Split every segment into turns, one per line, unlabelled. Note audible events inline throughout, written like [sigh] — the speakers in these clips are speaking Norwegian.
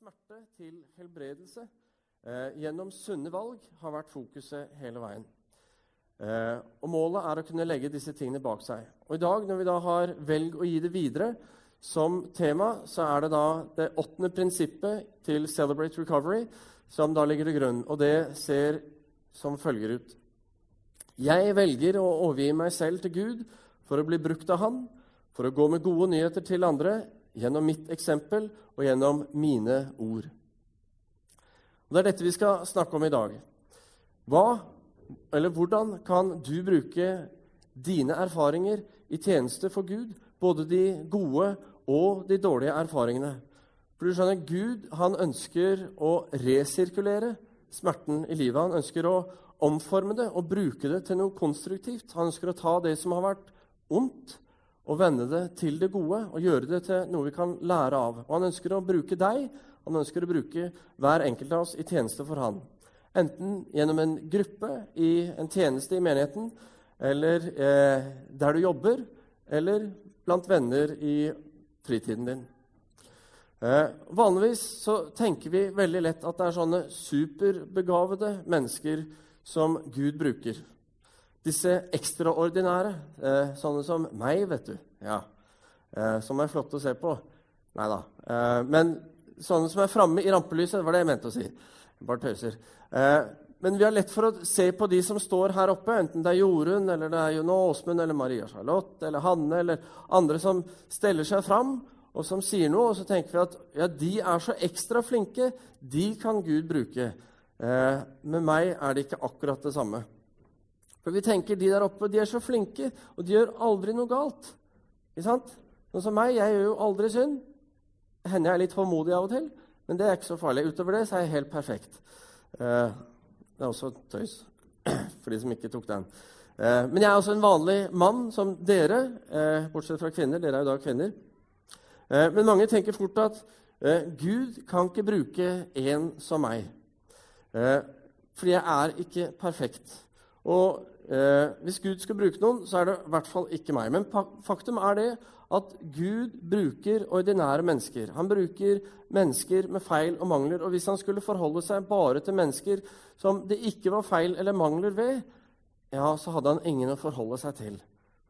smerte til helbredelse eh, gjennom sunne valg har vært fokuset hele veien. Eh, og Målet er å kunne legge disse tingene bak seg. Og I dag, når vi da har 'velg å gi det videre' som tema, så er det da det åttende prinsippet til Celebrate Recovery som da ligger til grunn. Og det ser som følger ut. Jeg velger å overgi meg selv til Gud for å bli brukt av Han, for å gå med gode nyheter til andre gjennom mitt eksempel og gjennom mine ord. Og Det er dette vi skal snakke om i dag. Hva, eller Hvordan kan du bruke dine erfaringer i tjeneste for Gud, både de gode og de dårlige erfaringene? For du skjønner, Gud han ønsker å resirkulere smerten i livet. Han ønsker å omforme det og bruke det til noe konstruktivt. Han ønsker å ta det som har vært ondt, og vende det til det gode og gjøre det til noe vi kan lære av. Og han ønsker å bruke deg, han ønsker å bruke hver enkelt av oss i tjeneste for han. Enten gjennom en gruppe, i en tjeneste i menigheten, eller eh, der du jobber, eller blant venner i fritiden din. Eh, vanligvis så tenker vi veldig lett at det er sånne superbegavede mennesker som Gud bruker. Disse ekstraordinære, eh, sånne som meg, vet du. Ja, eh, Som er flotte å se på. Nei da. Eh, men sånne som er framme i rampelyset, det var det jeg mente å si. Bare tøyser. Eh, men vi har lett for å se på de som står her oppe, enten det er Jorunn, eller det er Jon Åsmund, eller Maria Charlotte, eller Hanne, eller andre som steller seg fram og som sier noe, og så tenker vi at ja, de er så ekstra flinke, de kan Gud bruke. Eh, med meg er det ikke akkurat det samme. For vi tenker de der oppe de er så flinke, og de gjør aldri noe galt. Ikke sant? Sånn som meg, jeg gjør jo aldri synd. Hender jeg er litt tålmodig av og til, men det er ikke så farlig. Utover det så er jeg helt perfekt. Eh, det er også tøys [clears throat] for de som ikke tok den. Eh, men jeg er også en vanlig mann som dere, eh, bortsett fra kvinner. Dere er jo da kvinner. Men mange tenker fort at Gud kan ikke bruke en som meg. Fordi jeg er ikke perfekt. Og eh, hvis Gud skal bruke noen, så er det i hvert fall ikke meg. Men faktum er det at Gud bruker ordinære mennesker. Han bruker mennesker med feil og mangler. Og hvis han skulle forholde seg bare til mennesker som det ikke var feil eller mangler ved, ja, så hadde han ingen å forholde seg til.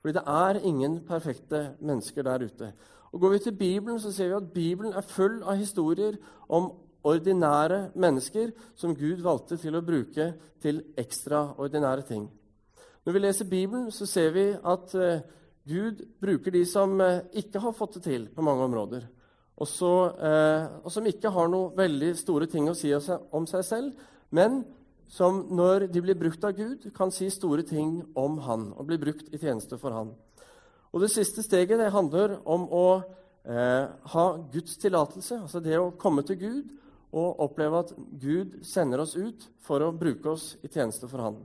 Fordi det er ingen perfekte mennesker der ute. Og Går vi til Bibelen, så ser vi at Bibelen er full av historier om ordinære mennesker som Gud valgte til å bruke til ekstraordinære ting. Når vi leser Bibelen, så ser vi at uh, Gud bruker de som uh, ikke har fått det til på mange områder, og, så, uh, og som ikke har noe veldig store ting å si om seg selv, men som når de blir brukt av Gud, kan si store ting om Han og bli brukt i tjeneste for Han. Og Det siste steget det handler om å ha Guds tillatelse, altså det å komme til Gud og oppleve at Gud sender oss ut for å bruke oss i tjeneste for Han.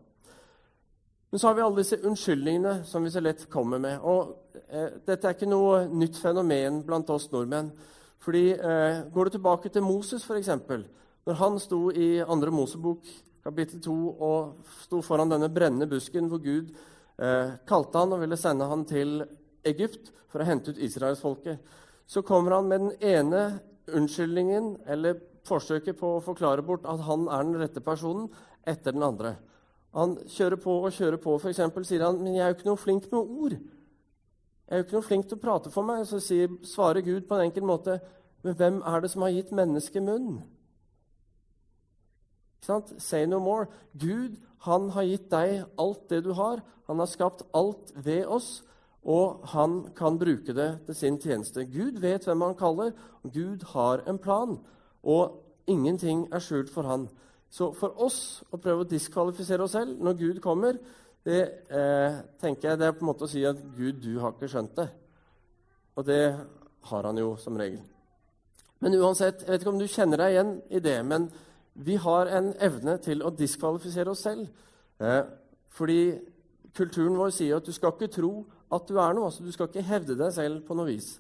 Men så har vi alle disse unnskyldningene som vi så lett kommer med. Og eh, Dette er ikke noe nytt fenomen blant oss nordmenn. Fordi eh, Går du tilbake til Moses, f.eks., når han sto i 2. Mosebok kapittel 2 og sto foran denne brennende busken hvor Gud eh, kalte han og ville sende han til Egypt for å hente ut israelsfolket, så kommer han med den ene unnskyldningen eller forsøket på å forklare bort at han er den rette personen, etter den andre. Han kjører på og kjører på. For eksempel sier han men jeg er jo ikke noe flink med ord. Jeg er jo ikke noe flink til å prate for meg. Så sier, svarer Gud på en enkel måte men hvem er det som har gitt mennesket munn? Say no more. Gud han har gitt deg alt det du har. Han har skapt alt ved oss, og han kan bruke det til sin tjeneste. Gud vet hvem han kaller, og Gud har en plan og ingenting er skjult for han. Så for oss å prøve å diskvalifisere oss selv når Gud kommer, det eh, tenker jeg det er på en måte å si at Gud, du har ikke skjønt det. Og det har han jo som regel. Men uansett, jeg vet ikke om du kjenner deg igjen i det, men vi har en evne til å diskvalifisere oss selv. Eh, fordi kulturen vår sier at du skal ikke tro at du er noe. altså Du skal ikke hevde deg selv på noe vis.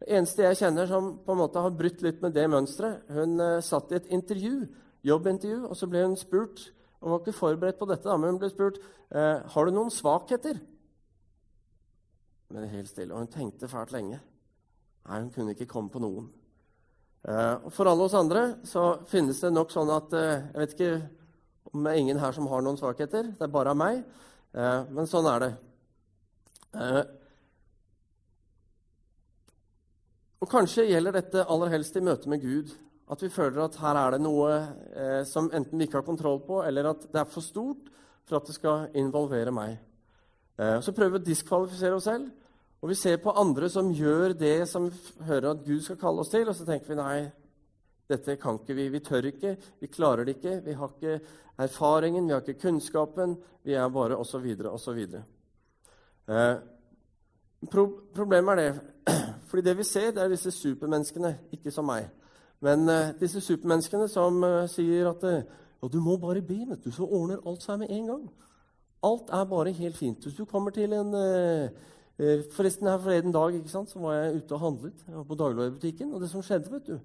Det eneste jeg kjenner som på en måte har brutt litt med det mønsteret Hun eh, satt i et intervju, jobbintervju, og så ble hun spurt Hun var ikke forberedt på dette, men hun ble spurt eh, har du noen svakheter. Men helt stille, og hun tenkte fælt lenge. Nei, hun kunne ikke komme på noen. Eh, og for alle oss andre så finnes det nok sånn at eh, Jeg vet ikke om det er ingen her som har noen svakheter. Det er bare meg. Men sånn er det. Og kanskje gjelder dette aller helst i møte med Gud. At vi føler at her er det noe eh, som enten vi ikke har kontroll på, eller at det er for stort for at det skal involvere meg. Eh, så prøver vi å diskvalifisere oss selv. Og vi ser på andre som gjør det som hører at Gud skal kalle oss til, og så tenker vi nei, dette kan ikke vi. Vi tør ikke, vi klarer det ikke. Vi har ikke erfaringen, vi har ikke kunnskapen. Vi er bare osv. osv. Eh, pro problemet er det [clears throat] fordi det vi ser, det er disse supermenneskene, ikke som meg. Men eh, disse supermenneskene som eh, sier at eh, du må bare be, vet du, så ordner alt seg med en gang. Alt er bare helt fint. Hvis du kommer til en forresten, her forleden dag ikke sant, så var jeg ute og handlet. Jeg var på dagligvarebutikken. Og det som skjedde, vet du,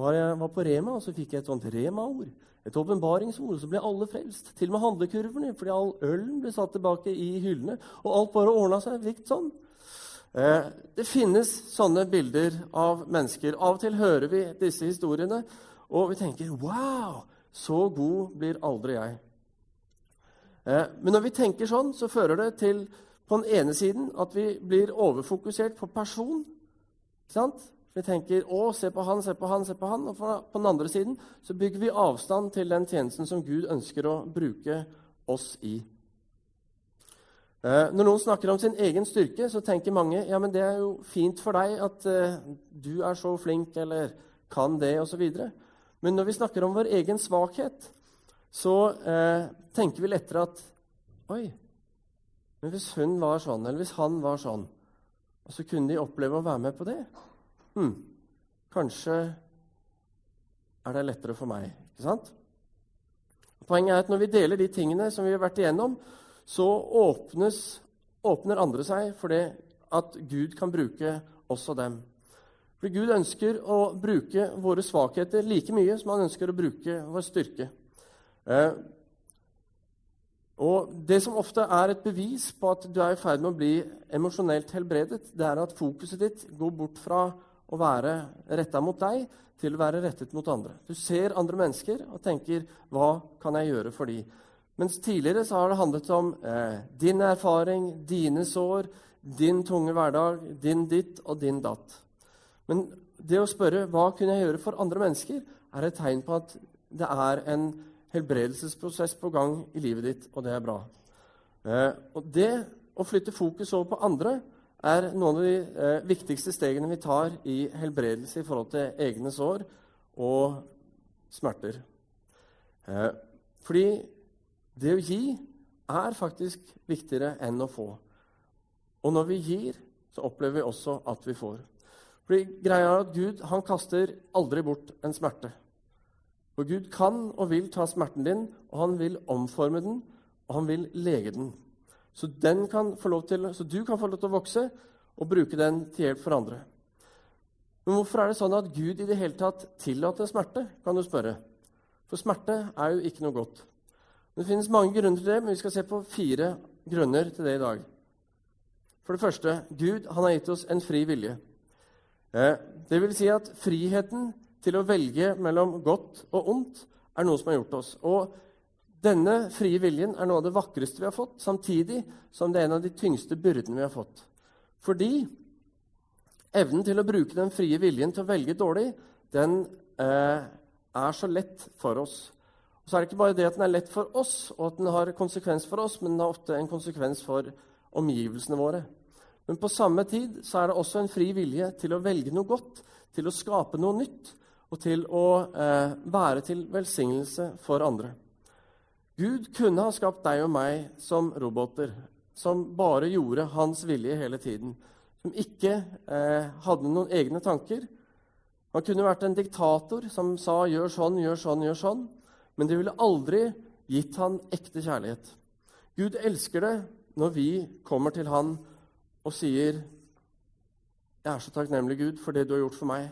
var jeg var på Rema, og så fikk jeg et sånt Rema-ord. Et åpenbaringsord. Så ble alle frelst. Til og med handlekurvene, fordi all ølen ble satt tilbake i hyllene. Og alt bare ordna seg likt sånn. Eh, det finnes sånne bilder av mennesker. Av og til hører vi disse historiene, og vi tenker Wow! Så god blir aldri jeg. Eh, men når vi tenker sånn, så fører det til på den ene siden at vi blir overfokusert på person. Sant? Vi tenker 'Å, se på han, se på han, se på han'. Og på den andre siden så bygger vi avstand til den tjenesten som Gud ønsker å bruke oss i. Eh, når noen snakker om sin egen styrke, så tenker mange ja, men det er jo fint for deg at uh, du er så flink eller kan det, osv. Men når vi snakker om vår egen svakhet, så eh, tenker vi lettere at Oi, men hvis hun var sånn, eller hvis han var sånn, og så kunne de oppleve å være med på det hm, Kanskje er det lettere for meg. ikke sant? Poenget er at når vi deler de tingene som vi har vært igjennom, så åpnes, åpner andre seg for det at Gud kan bruke også dem. For Gud ønsker å bruke våre svakheter like mye som han ønsker å bruke vår styrke. Eh, og Det som ofte er et bevis på at du er i ferd med å bli emosjonelt helbredet, det er at fokuset ditt går bort fra å være retta mot deg til å være rettet mot andre. Du ser andre mennesker og tenker 'Hva kan jeg gjøre for de?' Mens tidligere så har det handlet om eh, din erfaring, dine sår, din tunge hverdag, din ditt og din datt. Men det å spørre 'Hva kunne jeg gjøre for andre mennesker?' er et tegn på at det er en helbredelsesprosess på gang i livet ditt, og det er bra. Eh, og det å flytte fokus over på andre er noen av de eh, viktigste stegene vi tar i helbredelse i forhold til egne sår og smerter. Eh, fordi det å gi er faktisk viktigere enn å få. Og når vi gir, så opplever vi også at vi får. Fordi greia er at Gud han kaster aldri bort en smerte. For Gud kan og vil ta smerten din, og han vil omforme den, og han vil lege den. Så, den til, så, du kan få lov til å vokse og bruke den til hjelp for andre. Men hvorfor er det sånn at Gud i det hele tatt tillater smerte? kan du spørre. For smerte er jo ikke noe godt. Det finnes mange grunner til det, men vi skal se på fire grunner til det i dag. For det første Gud han har gitt oss en fri vilje. Eh, det vil si at friheten til å velge mellom godt og ondt er noe som har gjort oss. Og denne frie viljen er noe av det vakreste vi har fått, samtidig som det er en av de tyngste byrdene vi har fått. Fordi evnen til å bruke den frie viljen til å velge dårlig, den eh, er så lett for oss. Og så er det ikke bare det at den er lett for oss, og at den har konsekvens for oss, men den har ofte en konsekvens for omgivelsene våre. Men på samme tid så er det også en fri vilje til å velge noe godt, til å skape noe nytt, og til å eh, være til velsignelse for andre. Gud kunne ha skapt deg og meg som roboter, som bare gjorde hans vilje hele tiden, som ikke eh, hadde noen egne tanker. Han kunne vært en diktator som sa 'gjør sånn, gjør sånn, gjør sånn', men det ville aldri gitt han ekte kjærlighet. Gud elsker det når vi kommer til han og sier 'Jeg er så takknemlig, Gud, for det du har gjort for meg.'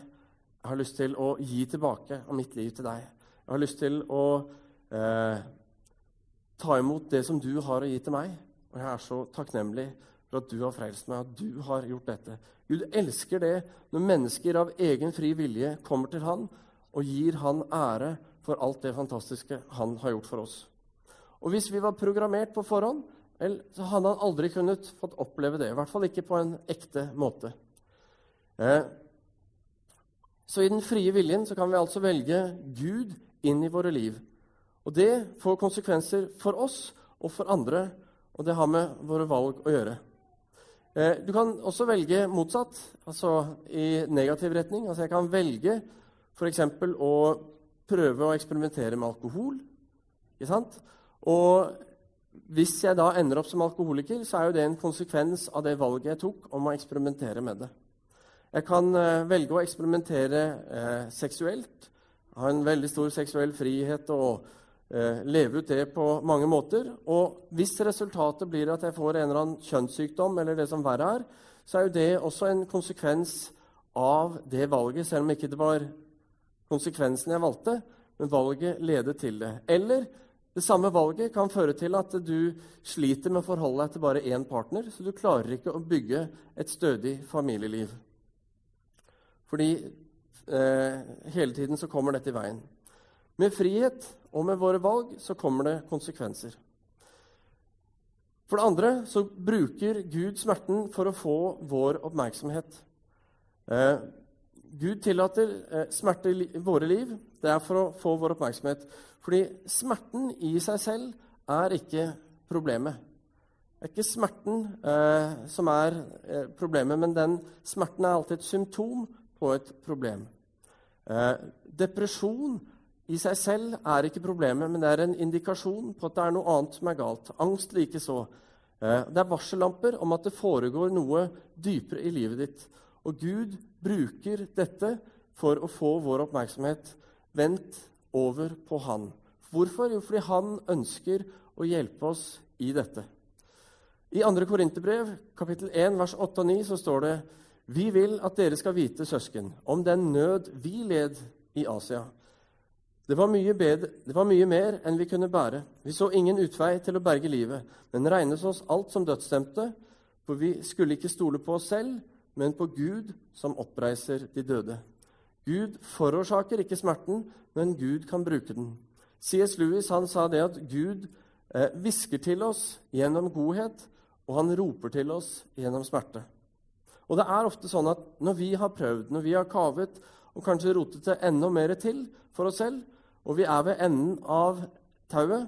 Jeg har lyst til å gi tilbake av mitt liv til deg. Jeg har lyst til å eh, ta imot det som du har å gi til meg. Og jeg er så takknemlig for at du har frelst meg, at du har gjort dette. Gud elsker det når mennesker av egen fri vilje kommer til han og gir han ære for alt det fantastiske han har gjort for oss. Og hvis vi var programmert på forhånd, så hadde han aldri kunnet fått oppleve det. I hvert fall ikke på en ekte måte. Eh, så i den frie viljen så kan vi altså velge Gud inn i våre liv. Og det får konsekvenser for oss og for andre, og det har med våre valg å gjøre. Eh, du kan også velge motsatt, altså i negativ retning. Altså jeg kan velge f.eks. å prøve å eksperimentere med alkohol. Ikke sant? Og hvis jeg da ender opp som alkoholiker, så er jo det en konsekvens av det valget jeg tok om å eksperimentere med det. Jeg kan eh, velge å eksperimentere eh, seksuelt, ha en veldig stor seksuell frihet og eh, leve ut det på mange måter. Og hvis resultatet blir at jeg får en eller annen kjønnssykdom, eller det som verre er, så er jo det også en konsekvens av det valget, selv om ikke det var konsekvensen jeg valgte, men valget ledet til det. Eller det samme valget kan føre til at du sliter med å forholde deg til bare én partner, så du klarer ikke å bygge et stødig familieliv. Fordi eh, hele tiden så kommer dette i veien. Med frihet og med våre valg så kommer det konsekvenser. For det andre så bruker Gud smerten for å få vår oppmerksomhet. Eh, Gud tillater eh, smerte i våre liv. Det er for å få vår oppmerksomhet. Fordi smerten i seg selv er ikke problemet. Det er ikke smerten eh, som er eh, problemet, men den smerten er alltid et symptom på et problem. Eh, depresjon i seg selv er ikke problemet, men det er en indikasjon på at det er noe annet som er galt. Angst likeså. Det er varsellamper om at det foregår noe dypere i livet ditt. Og Gud bruker dette for å få vår oppmerksomhet vendt over på Han. Hvorfor? Jo, fordi Han ønsker å hjelpe oss i dette. I 2. Korinterbrev, kapittel 1, vers 8 og 9, så står det Vi vil at dere skal vite, søsken, om den nød vi led i Asia. Det var, bedre, det var mye mer enn vi kunne bære. Vi så ingen utvei til å berge livet, men regnet oss alt som dødsstemte, for vi skulle ikke stole på oss selv, men på Gud, som oppreiser de døde. Gud forårsaker ikke smerten, men Gud kan bruke den. C.S. Lewis han sa det at Gud eh, til oss gjennom godhet, og han roper til oss gjennom smerte. Og det er ofte sånn at når vi har prøvd, når vi har kavet og kanskje rotet det enda mer til for oss selv, og vi er ved enden av tauet,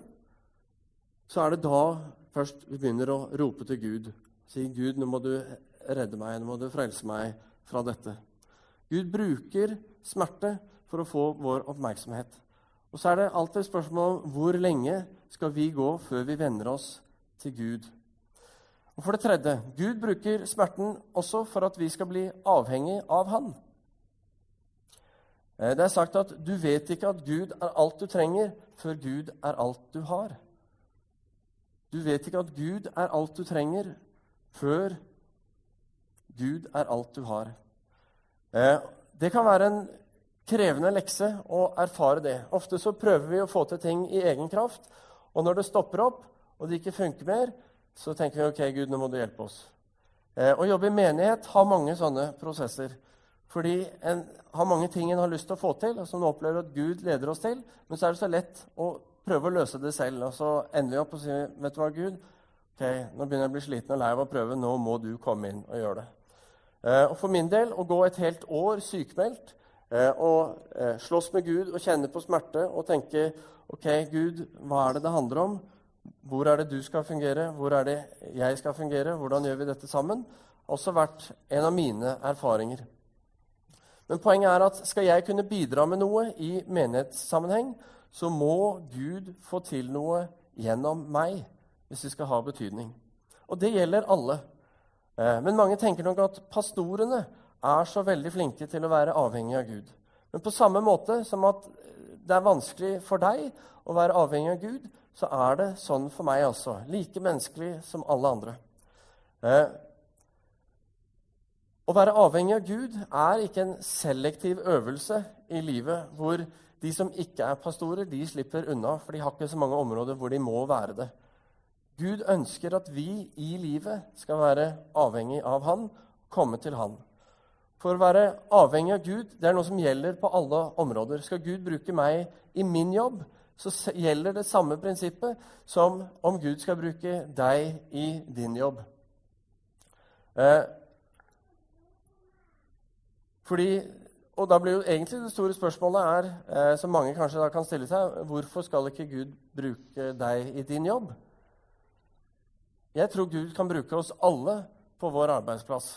så er det da først vi begynner å rope til Gud. Si, 'Gud, nå må du redde meg, nå må du frelse meg fra dette.' Gud bruker smerte for å få vår oppmerksomhet. Og så er det alltid et spørsmål om hvor lenge skal vi gå før vi venner oss til Gud. Og For det tredje Gud bruker smerten også for at vi skal bli avhengig av Han. Eh, det er sagt at du vet ikke at Gud er alt du trenger, før Gud er alt du har. Du vet ikke at Gud er alt du trenger, før Gud er alt du har. Eh, det kan være en krevende lekse å erfare det. Ofte så prøver vi å få til ting i egen kraft, og når det stopper opp, og det ikke funker mer, så tenker vi ok, Gud, nå må du hjelpe oss. Eh, å jobbe i menighet har mange sånne prosesser. Fordi en har mange ting en har lyst til å få til, og som en opplever at Gud leder oss til. Men så er det så lett å prøve å løse det selv. Og så ender vi opp og sier, 'Vet du hva, Gud? Ok, Nå begynner jeg å bli sliten og lei av å prøve. Nå må du komme inn og gjøre det.' Eh, og For min del å gå et helt år sykemeldt eh, og eh, slåss med Gud og kjenne på smerte og tenke OK, Gud, hva er det det handler om? Hvor er det du skal fungere? Hvor er det jeg skal fungere? Hvordan gjør vi dette sammen? Også vært en av mine erfaringer. Men poenget er at skal jeg kunne bidra med noe i menighetssammenheng, så må Gud få til noe gjennom meg hvis det skal ha betydning. Og det gjelder alle. Eh, men mange tenker nok at pastorene er så veldig flinke til å være avhengig av Gud. Men på samme måte som at det er vanskelig for deg å være avhengig av Gud, så er det sånn for meg også. Like menneskelig som alle andre. Eh, å være avhengig av Gud er ikke en selektiv øvelse i livet hvor de som ikke er pastorer, de slipper unna, for de har ikke så mange områder hvor de må være det. Gud ønsker at vi i livet skal være avhengig av Han, komme til Han. For å være avhengig av Gud det er noe som gjelder på alle områder. Skal Gud bruke meg i min jobb, så gjelder det samme prinsippet som om Gud skal bruke deg i din jobb. Eh, fordi, og da blir jo egentlig det store spørsmålet er, eh, som mange kanskje da kan stille seg, hvorfor skal ikke Gud bruke deg i din jobb? Jeg tror Gud kan bruke oss alle på vår arbeidsplass.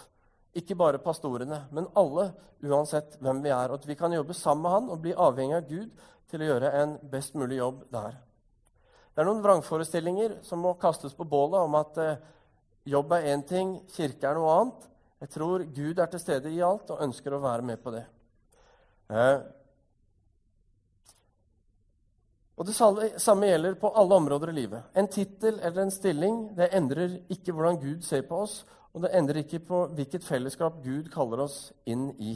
Ikke bare pastorene, men alle, uansett hvem vi er. Og at vi kan jobbe sammen med han og bli avhengig av Gud til å gjøre en best mulig jobb der. Det er noen vrangforestillinger som må kastes på bålet om at eh, jobb er én ting, kirke er noe annet. Jeg tror Gud er til stede i alt og ønsker å være med på det. Eh, og Det samme gjelder på alle områder i livet. En tittel eller en stilling det endrer ikke hvordan Gud ser på oss, og det endrer ikke på hvilket fellesskap Gud kaller oss inn i.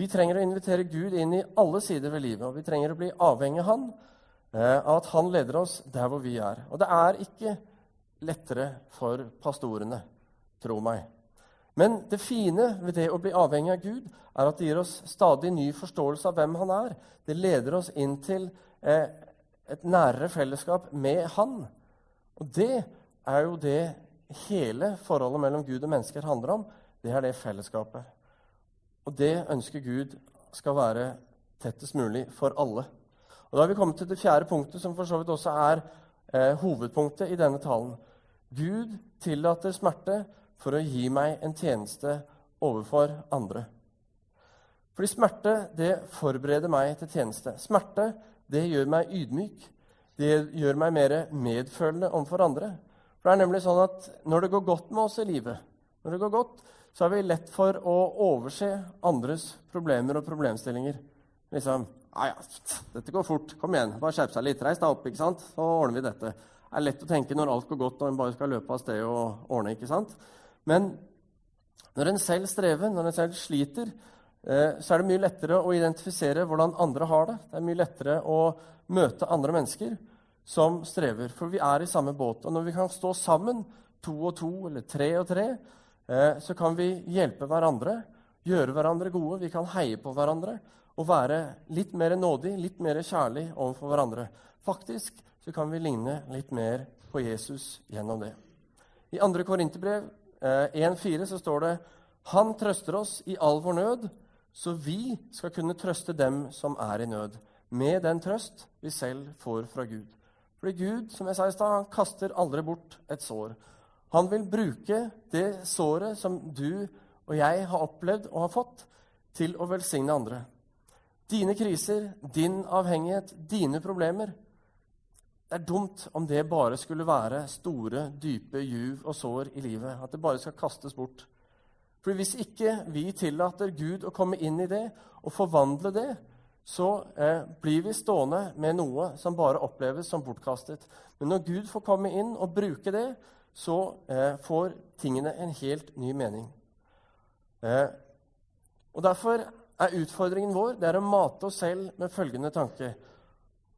Vi trenger å invitere Gud inn i alle sider ved livet, og vi trenger å bli avhengig av Han, eh, av at Han leder oss der hvor vi er. Og det er ikke lettere for pastorene, tro meg. Men det fine ved det å bli avhengig av Gud er at det gir oss stadig ny forståelse av hvem Han er. Det leder oss inn til eh, et nærere fellesskap med Han. Og det er jo det hele forholdet mellom Gud og mennesker handler om. Det er det fellesskapet. Og det ønsker Gud skal være tettest mulig for alle. Og Da har vi kommet til det fjerde punktet, som for så vidt også er eh, hovedpunktet i denne talen. Gud tillater smerte for å gi meg en tjeneste overfor andre. Fordi smerte det forbereder meg til tjeneste. Smerte det gjør meg ydmyk. Det gjør meg mer medfølende overfor andre. For det er nemlig sånn at Når det går godt med oss i livet, når det går godt, så er vi lett for å overse andres problemer og problemstillinger. Liksom, ja, ja, 'Dette går fort. Kom igjen. Bare skjerp seg litt. Reis deg opp. ikke sant? Så ordner vi dette.' Det er lett å tenke når alt går godt og en bare skal løpe av sted og ordne. ikke sant? Men når en selv strever, når en selv sliter, så er det mye lettere å identifisere hvordan andre har det. Det er mye lettere å møte andre mennesker som strever, for vi er i samme båt. Og når vi kan stå sammen, to og to eller tre og tre, eh, så kan vi hjelpe hverandre, gjøre hverandre gode, vi kan heie på hverandre og være litt mer nådig, litt mer kjærlig overfor hverandre. Faktisk så kan vi ligne litt mer på Jesus gjennom det. I 2. Korinterbrev 1,4 eh, så står det Han trøster oss i all vår nød så vi skal kunne trøste dem som er i nød, med den trøst vi selv får fra Gud. Fordi Gud som jeg sa i sted, han kaster aldri bort et sår. Han vil bruke det såret som du og jeg har opplevd og har fått, til å velsigne andre. Dine kriser, din avhengighet, dine problemer. Det er dumt om det bare skulle være store, dype juv og sår i livet. At det bare skal kastes bort. For hvis ikke vi tillater Gud å komme inn i det og forvandle det, så eh, blir vi stående med noe som bare oppleves som bortkastet. Men når Gud får komme inn og bruke det, så eh, får tingene en helt ny mening. Eh, og Derfor er utfordringen vår det er å mate oss selv med følgende tanke.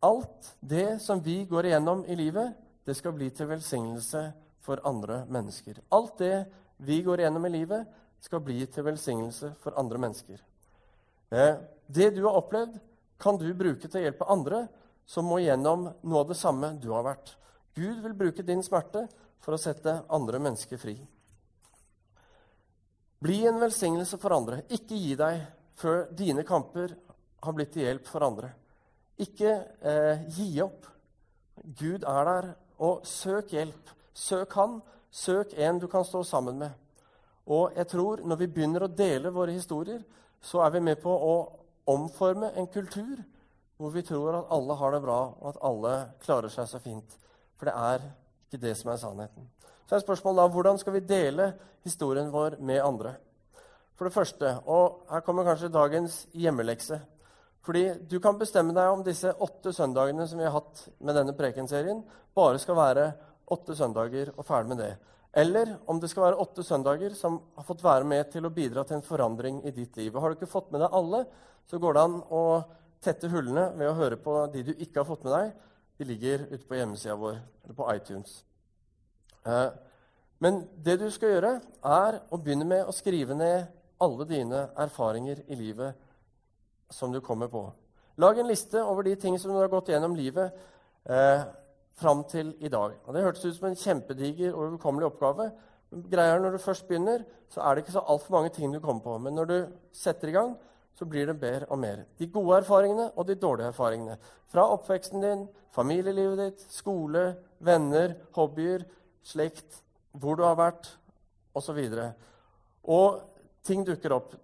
Alt det som vi går igjennom i livet, det skal bli til velsignelse for andre mennesker. Alt det vi går igjennom i livet, skal bli til velsignelse for andre mennesker. Eh, det du har opplevd, kan du bruke til å hjelpe andre som må gjennom noe av det samme du har vært. Gud vil bruke din smerte for å sette andre mennesker fri. Bli en velsignelse for andre. Ikke gi deg før dine kamper har blitt til hjelp for andre. Ikke eh, gi opp. Gud er der, og søk hjelp. Søk Han. Søk en du kan stå sammen med. Og jeg tror når vi begynner å dele våre historier, så er vi med på å omforme en kultur hvor vi tror at alle har det bra, og at alle klarer seg så fint. For det er ikke det som er sannheten. Så er spørsmålet da, hvordan skal vi dele historien vår med andre? For det første, og her kommer kanskje dagens hjemmelekse fordi du kan bestemme deg om disse åtte søndagene som vi har hatt med denne prekenserien, bare skal være åtte søndager og ferdig med det. Eller om det skal være åtte søndager som har fått være med til å bidra til en forandring i ditt liv. Og har du ikke fått med deg alle, så går det an å tette hullene ved å høre på de du ikke har fått med deg. De ligger ute på hjemmesida vår eller på iTunes. Eh, men det du skal gjøre, er å begynne med å skrive ned alle dine erfaringer i livet som du kommer på. Lag en liste over de ting som du har gått gjennom livet eh, fram til i dag. Og Det hørtes ut som en kjempediger og overkommelig oppgave. Greier Når du først begynner, så er det ikke så altfor mange ting du kommer på. Men når du setter i gang, så blir det bedre og mer. De gode erfaringene og de dårlige erfaringene. Fra oppveksten din, familielivet ditt, skole, venner, hobbyer, slekt, hvor du har vært, osv. Og, så og ting dukker opp.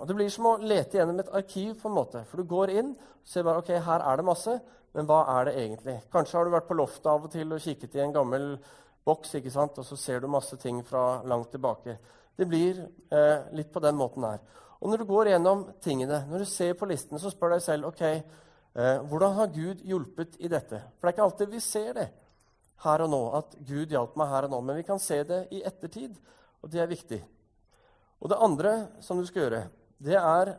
Og Det blir som å lete gjennom et arkiv. på en måte. For du går inn og ser bare, ok, her er det masse, men hva er det egentlig? Kanskje har du vært på loftet av og til og kikket i en gammel boks, ikke sant? og så ser du masse ting fra langt tilbake. Det blir eh, litt på den måten her. Og når du går gjennom tingene, når du ser på listene, så spør deg selv ok, eh, hvordan har Gud hjulpet i dette. For det er ikke alltid vi ser det her og nå, at Gud hjalp meg her og nå. Men vi kan se det i ettertid, og det er viktig. Og det andre som du skal gjøre, det er å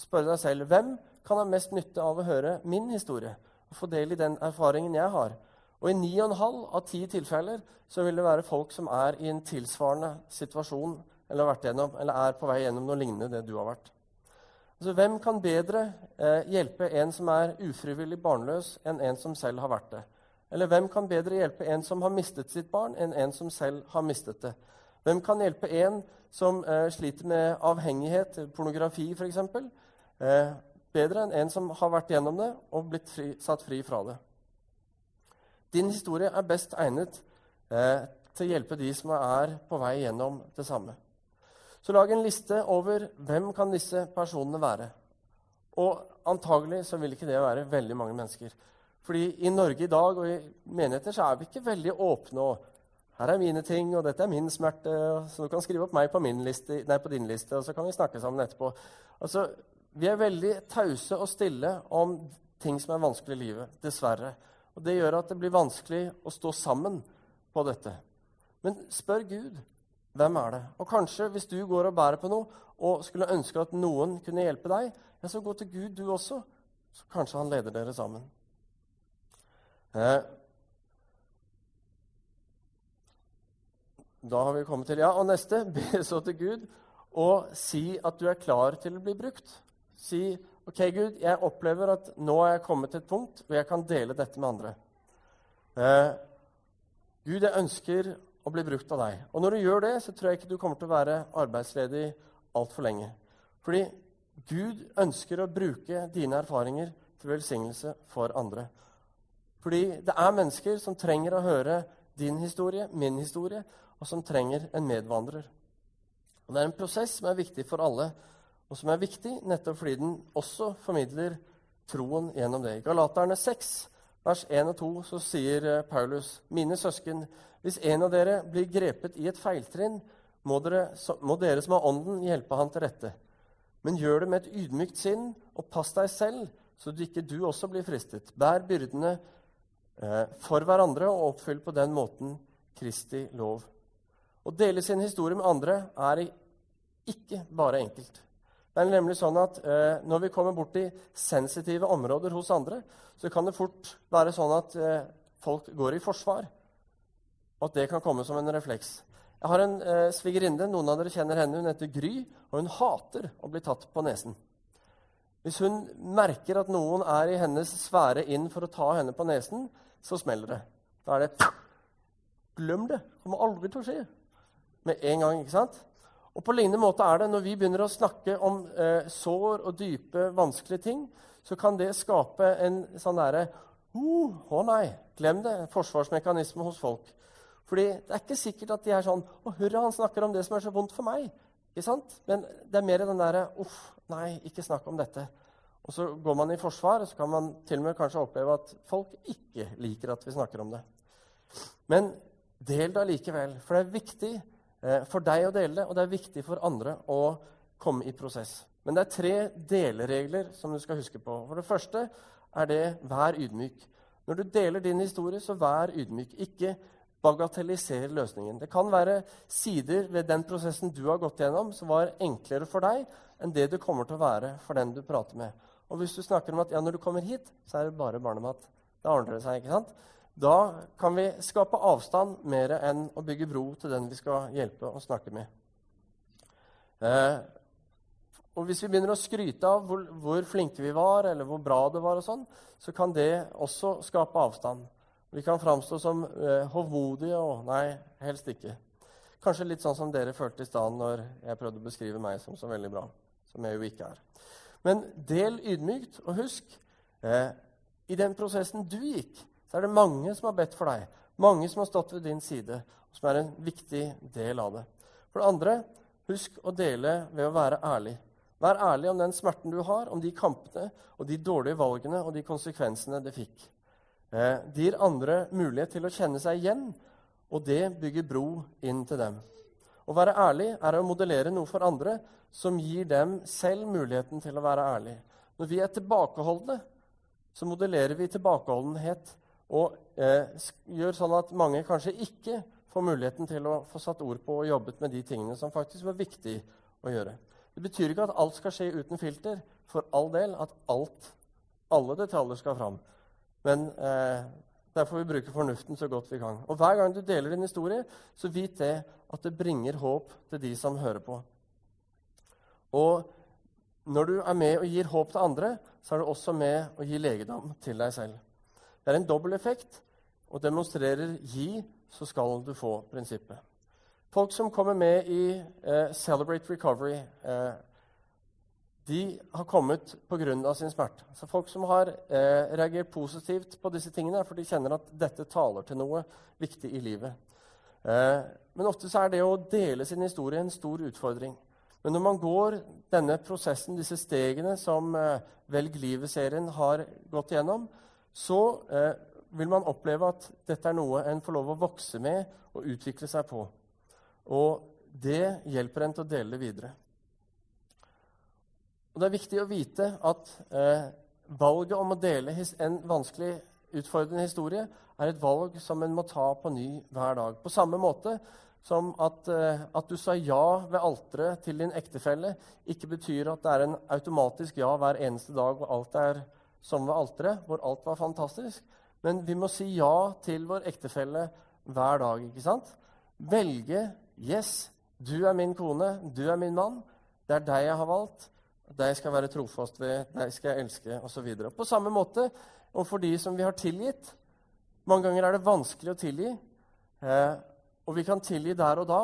spørre deg selv hvem kan ha mest nytte av å høre min historie og få del i den erfaringen jeg har. Og i ni og en halv av ti tilfeller så vil det være folk som er i en tilsvarende situasjon eller, gjennom, eller er på vei gjennom noe lignende det du har vært. Altså, hvem kan bedre eh, hjelpe en som er ufrivillig barnløs, enn en som selv har vært det? Eller hvem kan bedre hjelpe en som har mistet sitt barn, enn en som selv har mistet det? Hvem kan hjelpe en som eh, sliter med avhengighet, pornografi f.eks., eh, bedre enn en som har vært gjennom det og blitt fri, satt fri fra det? Din historie er best egnet eh, til å hjelpe de som er på vei gjennom det samme. Så lag en liste over hvem kan disse personene være. Og antagelig så vil ikke det være veldig mange mennesker. Fordi i Norge i dag og i menigheter så er vi ikke veldig åpne og her er mine ting, og dette er min smerte. Så du kan skrive opp meg på, liste, nei, på din liste, og så kan vi snakke sammen etterpå. Altså, vi er veldig tause og stille om ting som er vanskelig i livet. Dessverre. Og Det gjør at det blir vanskelig å stå sammen på dette. Men spør Gud. Hvem er det? Og kanskje, hvis du går og bærer på noe og skulle ønske at noen kunne hjelpe deg, ja, så gå til Gud, du også. Så kanskje han leder dere sammen. Eh, Da har vi kommet til ja, og neste. [laughs] Be så til Gud og si at du er klar til å bli brukt. Si OK, Gud, jeg opplever at nå er jeg kommet til et punkt hvor jeg kan dele dette med andre. Eh, Gud, jeg ønsker å bli brukt av deg. Og når du gjør det, så tror jeg ikke du kommer til å være arbeidsledig altfor lenge. Fordi Gud ønsker å bruke dine erfaringer til velsignelse for andre. Fordi det er mennesker som trenger å høre din historie, min historie, og som trenger en medvandrer. Og Det er en prosess som er viktig for alle, og som er viktig nettopp fordi den også formidler troen gjennom det. I Galaterne 6, vers 1 og 2, så sier eh, Paulus.: Mine søsken, hvis en av dere blir grepet i et feiltrinn, må dere, må dere som har ånden, hjelpe han til rette. Men gjør det med et ydmykt sinn, og pass deg selv, så du ikke du også blir fristet. Bær byrdene eh, for hverandre og oppfyll på den måten Kristi lov å dele sin historie med andre er ikke bare enkelt. Det er nemlig sånn at eh, Når vi kommer bort i sensitive områder hos andre, så kan det fort være sånn at eh, folk går i forsvar. Og at det kan komme som en refleks. Jeg har en eh, svigerinne. Noen av dere kjenner henne. Hun heter Gry, og hun hater å bli tatt på nesen. Hvis hun merker at noen er i hennes sfære inn for å ta henne på nesen, så smeller det. Da er det Glem det! Kommer aldri til å skje med en gang. ikke sant? Og På lignende måte er det når vi begynner å snakke om eh, sår og dype, vanskelige ting, så kan det skape en sånn derre uh, oh nei, glem det. Forsvarsmekanisme hos folk. Fordi det er ikke sikkert at de er sånn Å, hurra, han snakker om det som er så vondt for meg. Ikke sant? Men det er mer den derre Uff, nei, ikke snakk om dette. Og så går man i forsvar, og så kan man til og med kanskje oppleve at folk ikke liker at vi snakker om det. Men del det allikevel, for det er viktig for deg å dele det, og det er viktig for andre å komme i prosess. Men det er tre deleregler som du skal huske på. For det første er det vær ydmyk. Når du deler din historie, så vær ydmyk. Ikke bagatelliser løsningen. Det kan være sider ved den prosessen du har gått gjennom, som var enklere for deg enn det det kommer til å være for den du prater med. Og hvis du snakker om at ja, når du kommer hit, så er det bare barnemat. Da ordner det seg. ikke sant? Da kan vi skape avstand mer enn å bygge bro til den vi skal hjelpe og snakke med. Eh, og Hvis vi begynner å skryte av hvor, hvor, flinke vi var, eller hvor bra det var, og sånn, så kan det også skape avstand. Vi kan framstå som eh, hovmodige og Nei, helst ikke. Kanskje litt sånn som dere følte i stad når jeg prøvde å beskrive meg som så veldig bra. Som jeg jo ikke er. Men del ydmykt, og husk eh, I den prosessen du gikk, så er det mange som har bedt for deg. Mange som har stått ved din side, og som er en viktig del av det. For det andre, husk å dele ved å være ærlig. Vær ærlig om den smerten du har, om de kampene og de dårlige valgene og de konsekvensene det fikk. Eh, det gir andre mulighet til å kjenne seg igjen, og det bygger bro inn til dem. Å være ærlig er å modellere noe for andre som gir dem selv muligheten til å være ærlig. Når vi er tilbakeholdne, så modellerer vi tilbakeholdenhet og eh, gjør sånn at mange kanskje ikke får muligheten til å få satt ord på og jobbet med de tingene som faktisk var viktig å gjøre. Det betyr ikke at alt skal skje uten filter. For all del at alt, alle detaljer skal fram. Men eh, der får vi bruke fornuften så godt vi kan. Og Hver gang du deler din historie, så vit det at det bringer håp til de som hører på. Og når du er med og gir håp til andre, så er du også med og gir legedom til deg selv. Det er en dobbel effekt og demonstrerer 'gi, så skal du få'-prinsippet. Folk som kommer med i eh, Celebrate Recovery, eh, de har kommet pga. sin smerte. Så folk som har eh, reagert positivt på disse tingene, for de kjenner at dette taler til noe viktig i livet. Eh, men ofte er det å dele sin historie en stor utfordring. Men når man går denne prosessen, disse stegene som eh, Velg livet-serien har gått gjennom, så eh, vil man oppleve at dette er noe en får lov å vokse med og utvikle seg på. Og det hjelper en til å dele det videre. Og Det er viktig å vite at eh, valget om å dele en vanskelig, utfordrende historie er et valg som en må ta på ny hver dag. På samme måte som at, eh, at du sa ja ved alteret til din ektefelle, ikke betyr at det er en automatisk ja hver eneste dag og alt er som ved alteret, hvor alt var fantastisk. Men vi må si ja til vår ektefelle hver dag. ikke sant? Velge Yes, du er min kone, du er min mann. Det er deg jeg har valgt. Deg skal jeg være trofast ved, deg skal jeg elske, osv. På samme måte overfor de som vi har tilgitt. Mange ganger er det vanskelig å tilgi, eh, og vi kan tilgi der og da.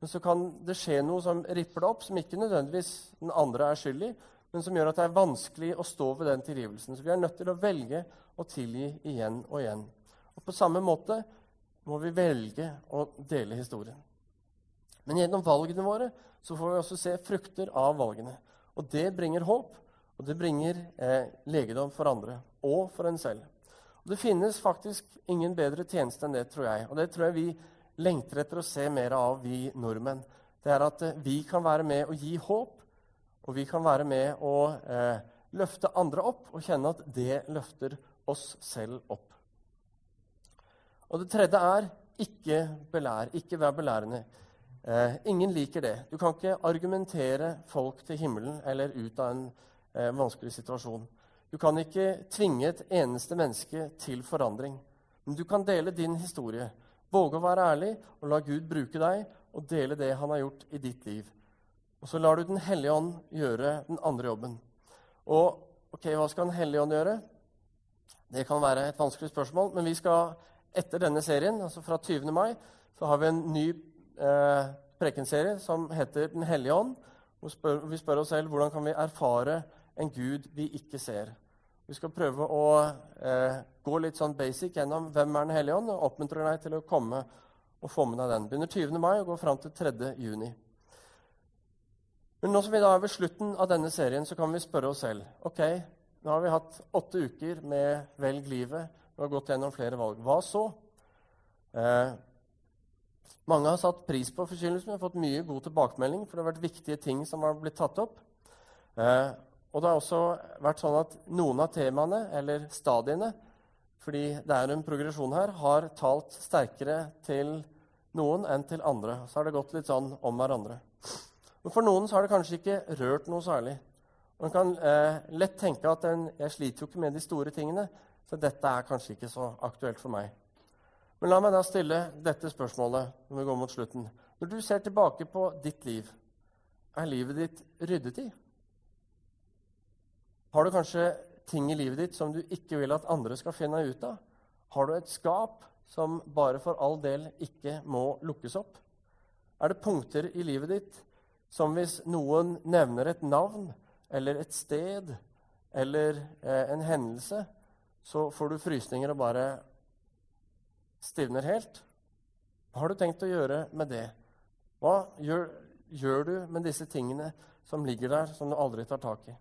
Men så kan det skje noe som ripper det opp, som ikke nødvendigvis den andre er skyld i, men som gjør at det er vanskelig å stå ved den tilgivelsen. Så vi er nødt til å velge å tilgi igjen og igjen. Og På samme måte må vi velge å dele historien. Men gjennom valgene våre så får vi også se frukter av valgene. Og det bringer håp, og det bringer eh, legedom for andre og for en selv. Og Det finnes faktisk ingen bedre tjeneste enn det, tror jeg. Og det tror jeg vi lengter etter å se mer av, vi nordmenn. Det er at eh, vi kan være med å gi håp, og vi kan være med å eh, løfte andre opp og kjenne at det løfter oss selv opp. Og det tredje er ikke belær, ikke vær belærende. Eh, ingen liker det. Du kan ikke argumentere folk til himmelen eller ut av en eh, vanskelig situasjon. Du kan ikke tvinge et eneste menneske til forandring. Men du kan dele din historie. Våge å være ærlig og la Gud bruke deg og dele det han har gjort i ditt liv. Og så lar du Den hellige ånd gjøre den andre jobben. Og ok, hva skal Den hellige ånd gjøre? Det kan være et vanskelig spørsmål, men vi skal etter denne serien, altså fra 20. mai, så har vi en ny eh, prekenserie som heter Den hellige ånd. Hvor spør, vi spør oss selv hvordan kan vi erfare en Gud vi ikke ser. Vi skal prøve å eh, gå litt sånn basic gjennom hvem er Den hellige ånd, og oppmuntrer deg til å komme og få med deg den. Begynner 20. mai og går fram til 3. juni. Men nå som vi da er ved slutten av denne serien, så kan vi spørre oss selv ok, nå har vi hatt åtte uker med Velg livet. Vi har gått gjennom flere valg. Hva så? Eh, mange har satt pris på forkynnelsen. Vi har fått mye god tilbakemelding, for det har vært viktige ting som har blitt tatt opp. Eh, og det har også vært sånn at noen av temaene, eller stadiene, fordi det er en progresjon her, har talt sterkere til noen enn til andre. Så har det gått litt sånn om hverandre. Men For noen så har det kanskje ikke rørt noe særlig. Man kan eh, lett tenke at en, jeg sliter jo ikke med de store tingene, så dette er kanskje ikke så aktuelt for meg. Men la meg da stille dette spørsmålet når vi går mot slutten. Når du ser tilbake på ditt liv, er livet ditt ryddet i? Har du kanskje ting i livet ditt som du ikke vil at andre skal finne ut av? Har du et skap som bare for all del ikke må lukkes opp? Er det punkter i livet ditt som hvis noen nevner et navn eller et sted eller eh, en hendelse, så får du frysninger og bare stivner helt? Hva har du tenkt å gjøre med det? Hva gjør, gjør du med disse tingene som ligger der, som du aldri tar tak i?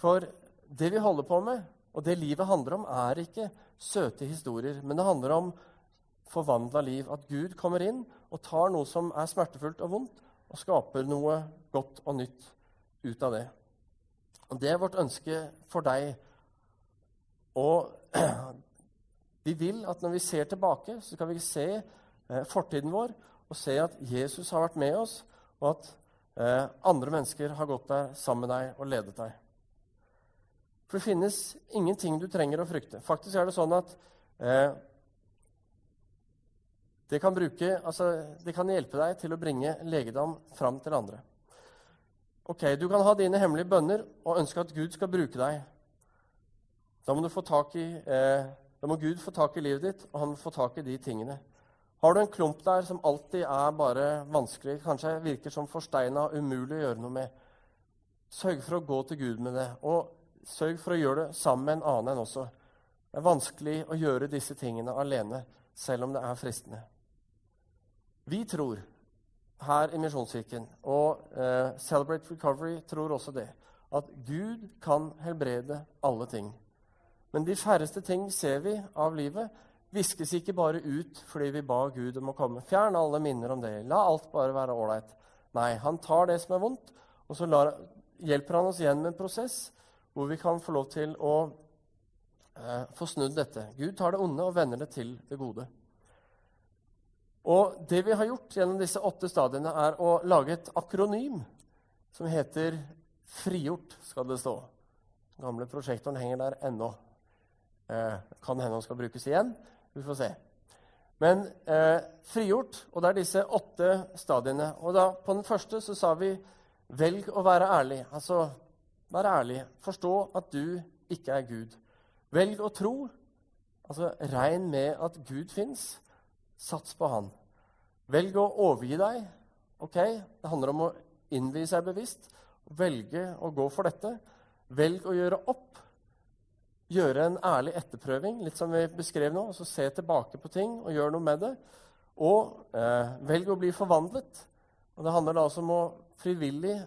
For det vi holder på med, og det livet handler om, er ikke søte historier, men det handler om forvandla liv. At Gud kommer inn og tar noe som er smertefullt og vondt, og skaper noe godt og nytt ut av det. Og Det er vårt ønske for deg. Og [clears throat] vi vil at når vi ser tilbake, så skal vi se eh, fortiden vår og se at Jesus har vært med oss, og at eh, andre mennesker har gått der sammen med deg og ledet deg. For det finnes ingenting du trenger å frykte. Faktisk er det sånn at eh, det, kan bruke, altså, det kan hjelpe deg til å bringe legedom fram til andre. Ok, Du kan ha dine hemmelige bønner og ønske at Gud skal bruke deg. Da må, i, eh, da må, Gud få tak i livet ditt, og han må få tak i de tingene. Har du en klump der som alltid er bare vanskelig, kanskje virker som forsteina, umulig å gjøre noe med, sørg for å gå til Gud med det. Og sørg for å gjøre det sammen med en annen enn også. Det er vanskelig å gjøre disse tingene alene, selv om det er fristende. Vi tror her i Misjonskirken, og eh, Celebrate Recovery tror også det, at Gud kan helbrede alle ting. Men de færreste ting ser vi av livet, viskes ikke bare ut fordi vi ba Gud om å komme. Fjern alle minner om det. La alt bare være ålreit. Nei, han tar det som er vondt, og så lar, hjelper han oss igjen med en prosess hvor vi kan få lov til å eh, få snudd dette. Gud tar det onde og vender det til det gode. Og det vi har gjort gjennom disse åtte stadiene, er å lage et akronym som heter Frigjort, skal det stå. Den gamle prosjektoren henger der ennå. Eh, kan hende den skal brukes igjen. Vi får se. Men eh, frigjort, og det er disse åtte stadiene. Og da, På den første så sa vi 'velg å være ærlig'. Altså vær ærlig. Forstå at du ikke er Gud. Velg å tro. Altså regn med at Gud fins. Sats på Han. Velg å overgi deg. Ok, Det handler om å innvie seg bevisst. Velge å gå for dette. Velg å gjøre opp. Gjøre en ærlig etterprøving, litt som vi beskrev nå. altså Se tilbake på ting og gjøre noe med det. Og eh, velg å bli forvandlet. Og Det handler da også om å frivillig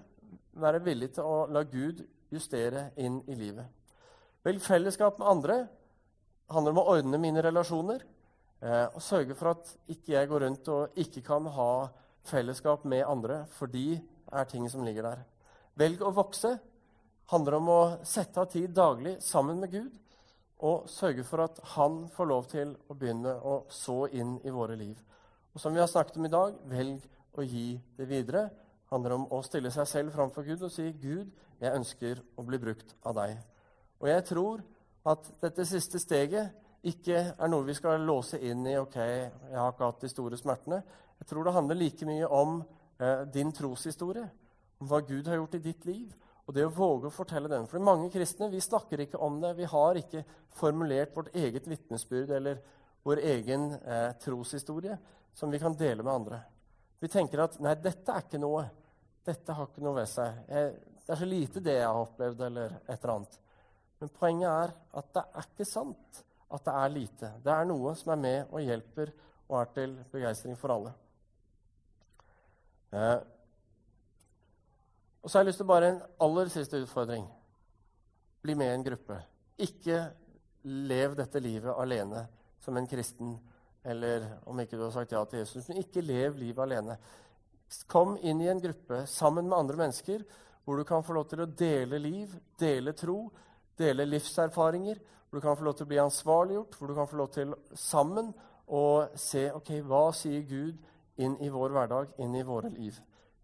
være villig til å la Gud justere inn i livet. Velg fellesskap med andre. Det handler om å ordne mine relasjoner. Eh, og sørge for at ikke jeg går rundt og ikke kan ha fellesskap med andre, for de er ting som ligger der. Velg å vokse handler om å sette av tid daglig sammen med Gud og sørge for at han får lov til å begynne å så inn i våre liv. Og som vi har snakket om i dag, velg å gi det videre. Det handler om å stille seg selv framfor Gud og si, 'Gud, jeg ønsker å bli brukt av deg.' Og jeg tror at dette siste steget ikke er noe vi skal låse inn i ok, jeg har ikke hatt de store smertene. Jeg tror det handler like mye om eh, din troshistorie, om hva Gud har gjort i ditt liv. Og det å våge å fortelle den. For mange kristne vi snakker ikke om det. Vi har ikke formulert vårt eget vitnesbyrd eller vår egen eh, troshistorie som vi kan dele med andre. Vi tenker at nei, dette er ikke noe. Dette har ikke noe ved seg. Jeg, det er så lite det jeg har opplevd, eller et eller annet. Men poenget er at det er ikke sant at det er lite. Det er noe som er med og hjelper og er til begeistring for alle. Eh. Og så har jeg lyst til bare en aller siste utfordring. Bli med i en gruppe. Ikke lev dette livet alene som en kristen. Eller om ikke du har sagt ja til Jesus, men ikke lev livet alene. Kom inn i en gruppe sammen med andre mennesker hvor du kan få lov til å dele liv, dele tro, dele livserfaringer hvor du kan få lov til å bli ansvarliggjort, hvor du kan få lov til sammen å se ok, hva sier Gud inn i vår hverdag, inn i våre liv.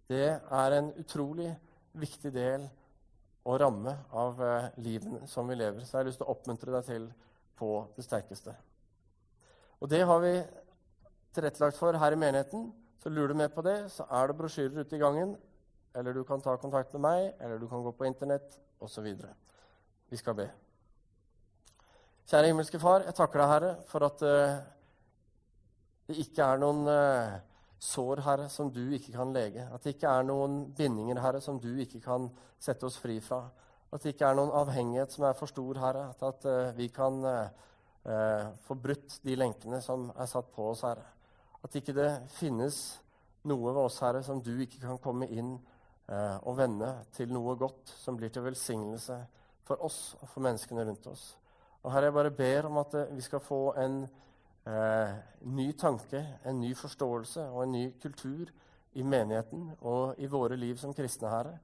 Det er en utrolig viktig del og ramme av livet som vi lever. Så jeg har lyst til å oppmuntre deg til på det sterkeste. Og det har vi tilrettelagt for her i menigheten. Så lurer du med på det, så er det brosjyrer ute i gangen. Eller du kan ta kontakt med meg, eller du kan gå på Internett osv. Vi skal be. Kjære himmelske Far, jeg takker deg, Herre, for at uh, det ikke er noen uh, sår, Herre, som du ikke kan lege. At det ikke er noen bindinger, Herre, som du ikke kan sette oss fri fra. At det ikke er noen avhengighet som er for stor, Herre. At, at uh, vi kan få brutt de lenkene som er satt på oss, Herre. At ikke det finnes noe ved oss, Herre, som du ikke kan komme inn og vende til noe godt som blir til velsignelse for oss og for menneskene rundt oss. Og Herre, jeg bare ber om at vi skal få en eh, ny tanke, en ny forståelse og en ny kultur i menigheten og i våre liv som kristne, Herre.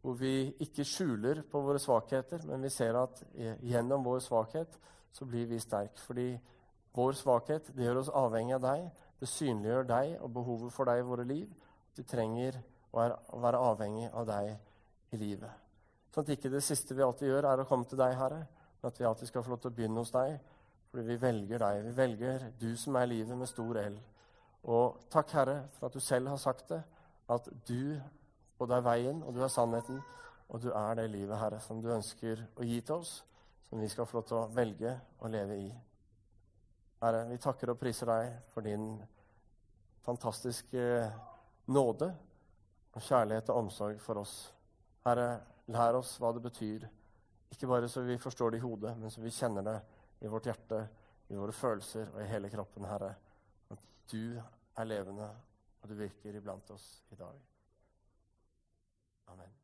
Hvor vi ikke skjuler på våre svakheter, men vi ser at gjennom vår svakhet så blir vi sterke. Fordi vår svakhet det gjør oss avhengig av deg. Det synliggjør deg og behovet for deg i våre liv. Vi trenger å være avhengig av deg i livet. Sånn at ikke det siste vi alltid gjør, er å komme til deg, Herre men at vi alltid skal få lov til å begynne hos deg, fordi vi velger deg. Vi velger du som er livet med stor L. Og takk, Herre, for at du selv har sagt det, at du både er veien, og du er sannheten, og du er det livet, Herre, som du ønsker å gi til oss, som vi skal få lov til å velge å leve i. Herre, vi takker og priser deg for din fantastiske nåde og kjærlighet og omsorg for oss. Herre, lær oss hva det betyr ikke bare så vi forstår det i hodet, men så vi kjenner det i vårt hjerte, i våre følelser og i hele kroppen, Herre. At du er levende, og du virker iblant oss i dag. Amen.